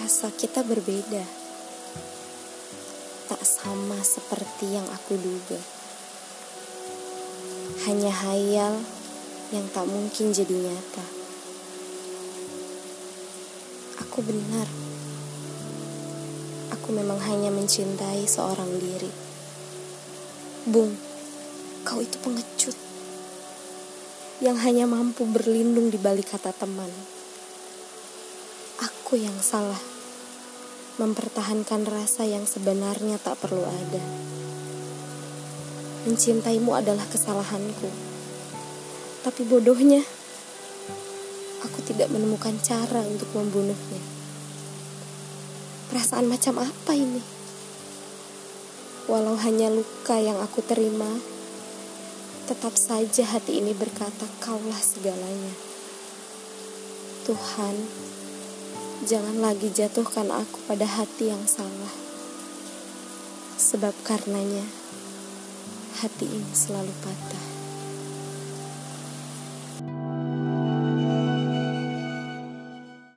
rasa kita berbeda. Tak sama seperti yang aku duga. Hanya hayal yang tak mungkin jadi nyata. Aku benar. Aku memang hanya mencintai seorang diri. Bung, kau itu pengecut. Yang hanya mampu berlindung di balik kata teman. Aku yang salah. Mempertahankan rasa yang sebenarnya tak perlu ada. Mencintaimu adalah kesalahanku. Tapi bodohnya, aku tidak menemukan cara untuk membunuhnya. Perasaan macam apa ini? Walau hanya luka yang aku terima, tetap saja hati ini berkata, "Kaulah segalanya." Tuhan, jangan lagi jatuhkan aku pada hati yang salah, sebab karenanya hati ini selalu patah.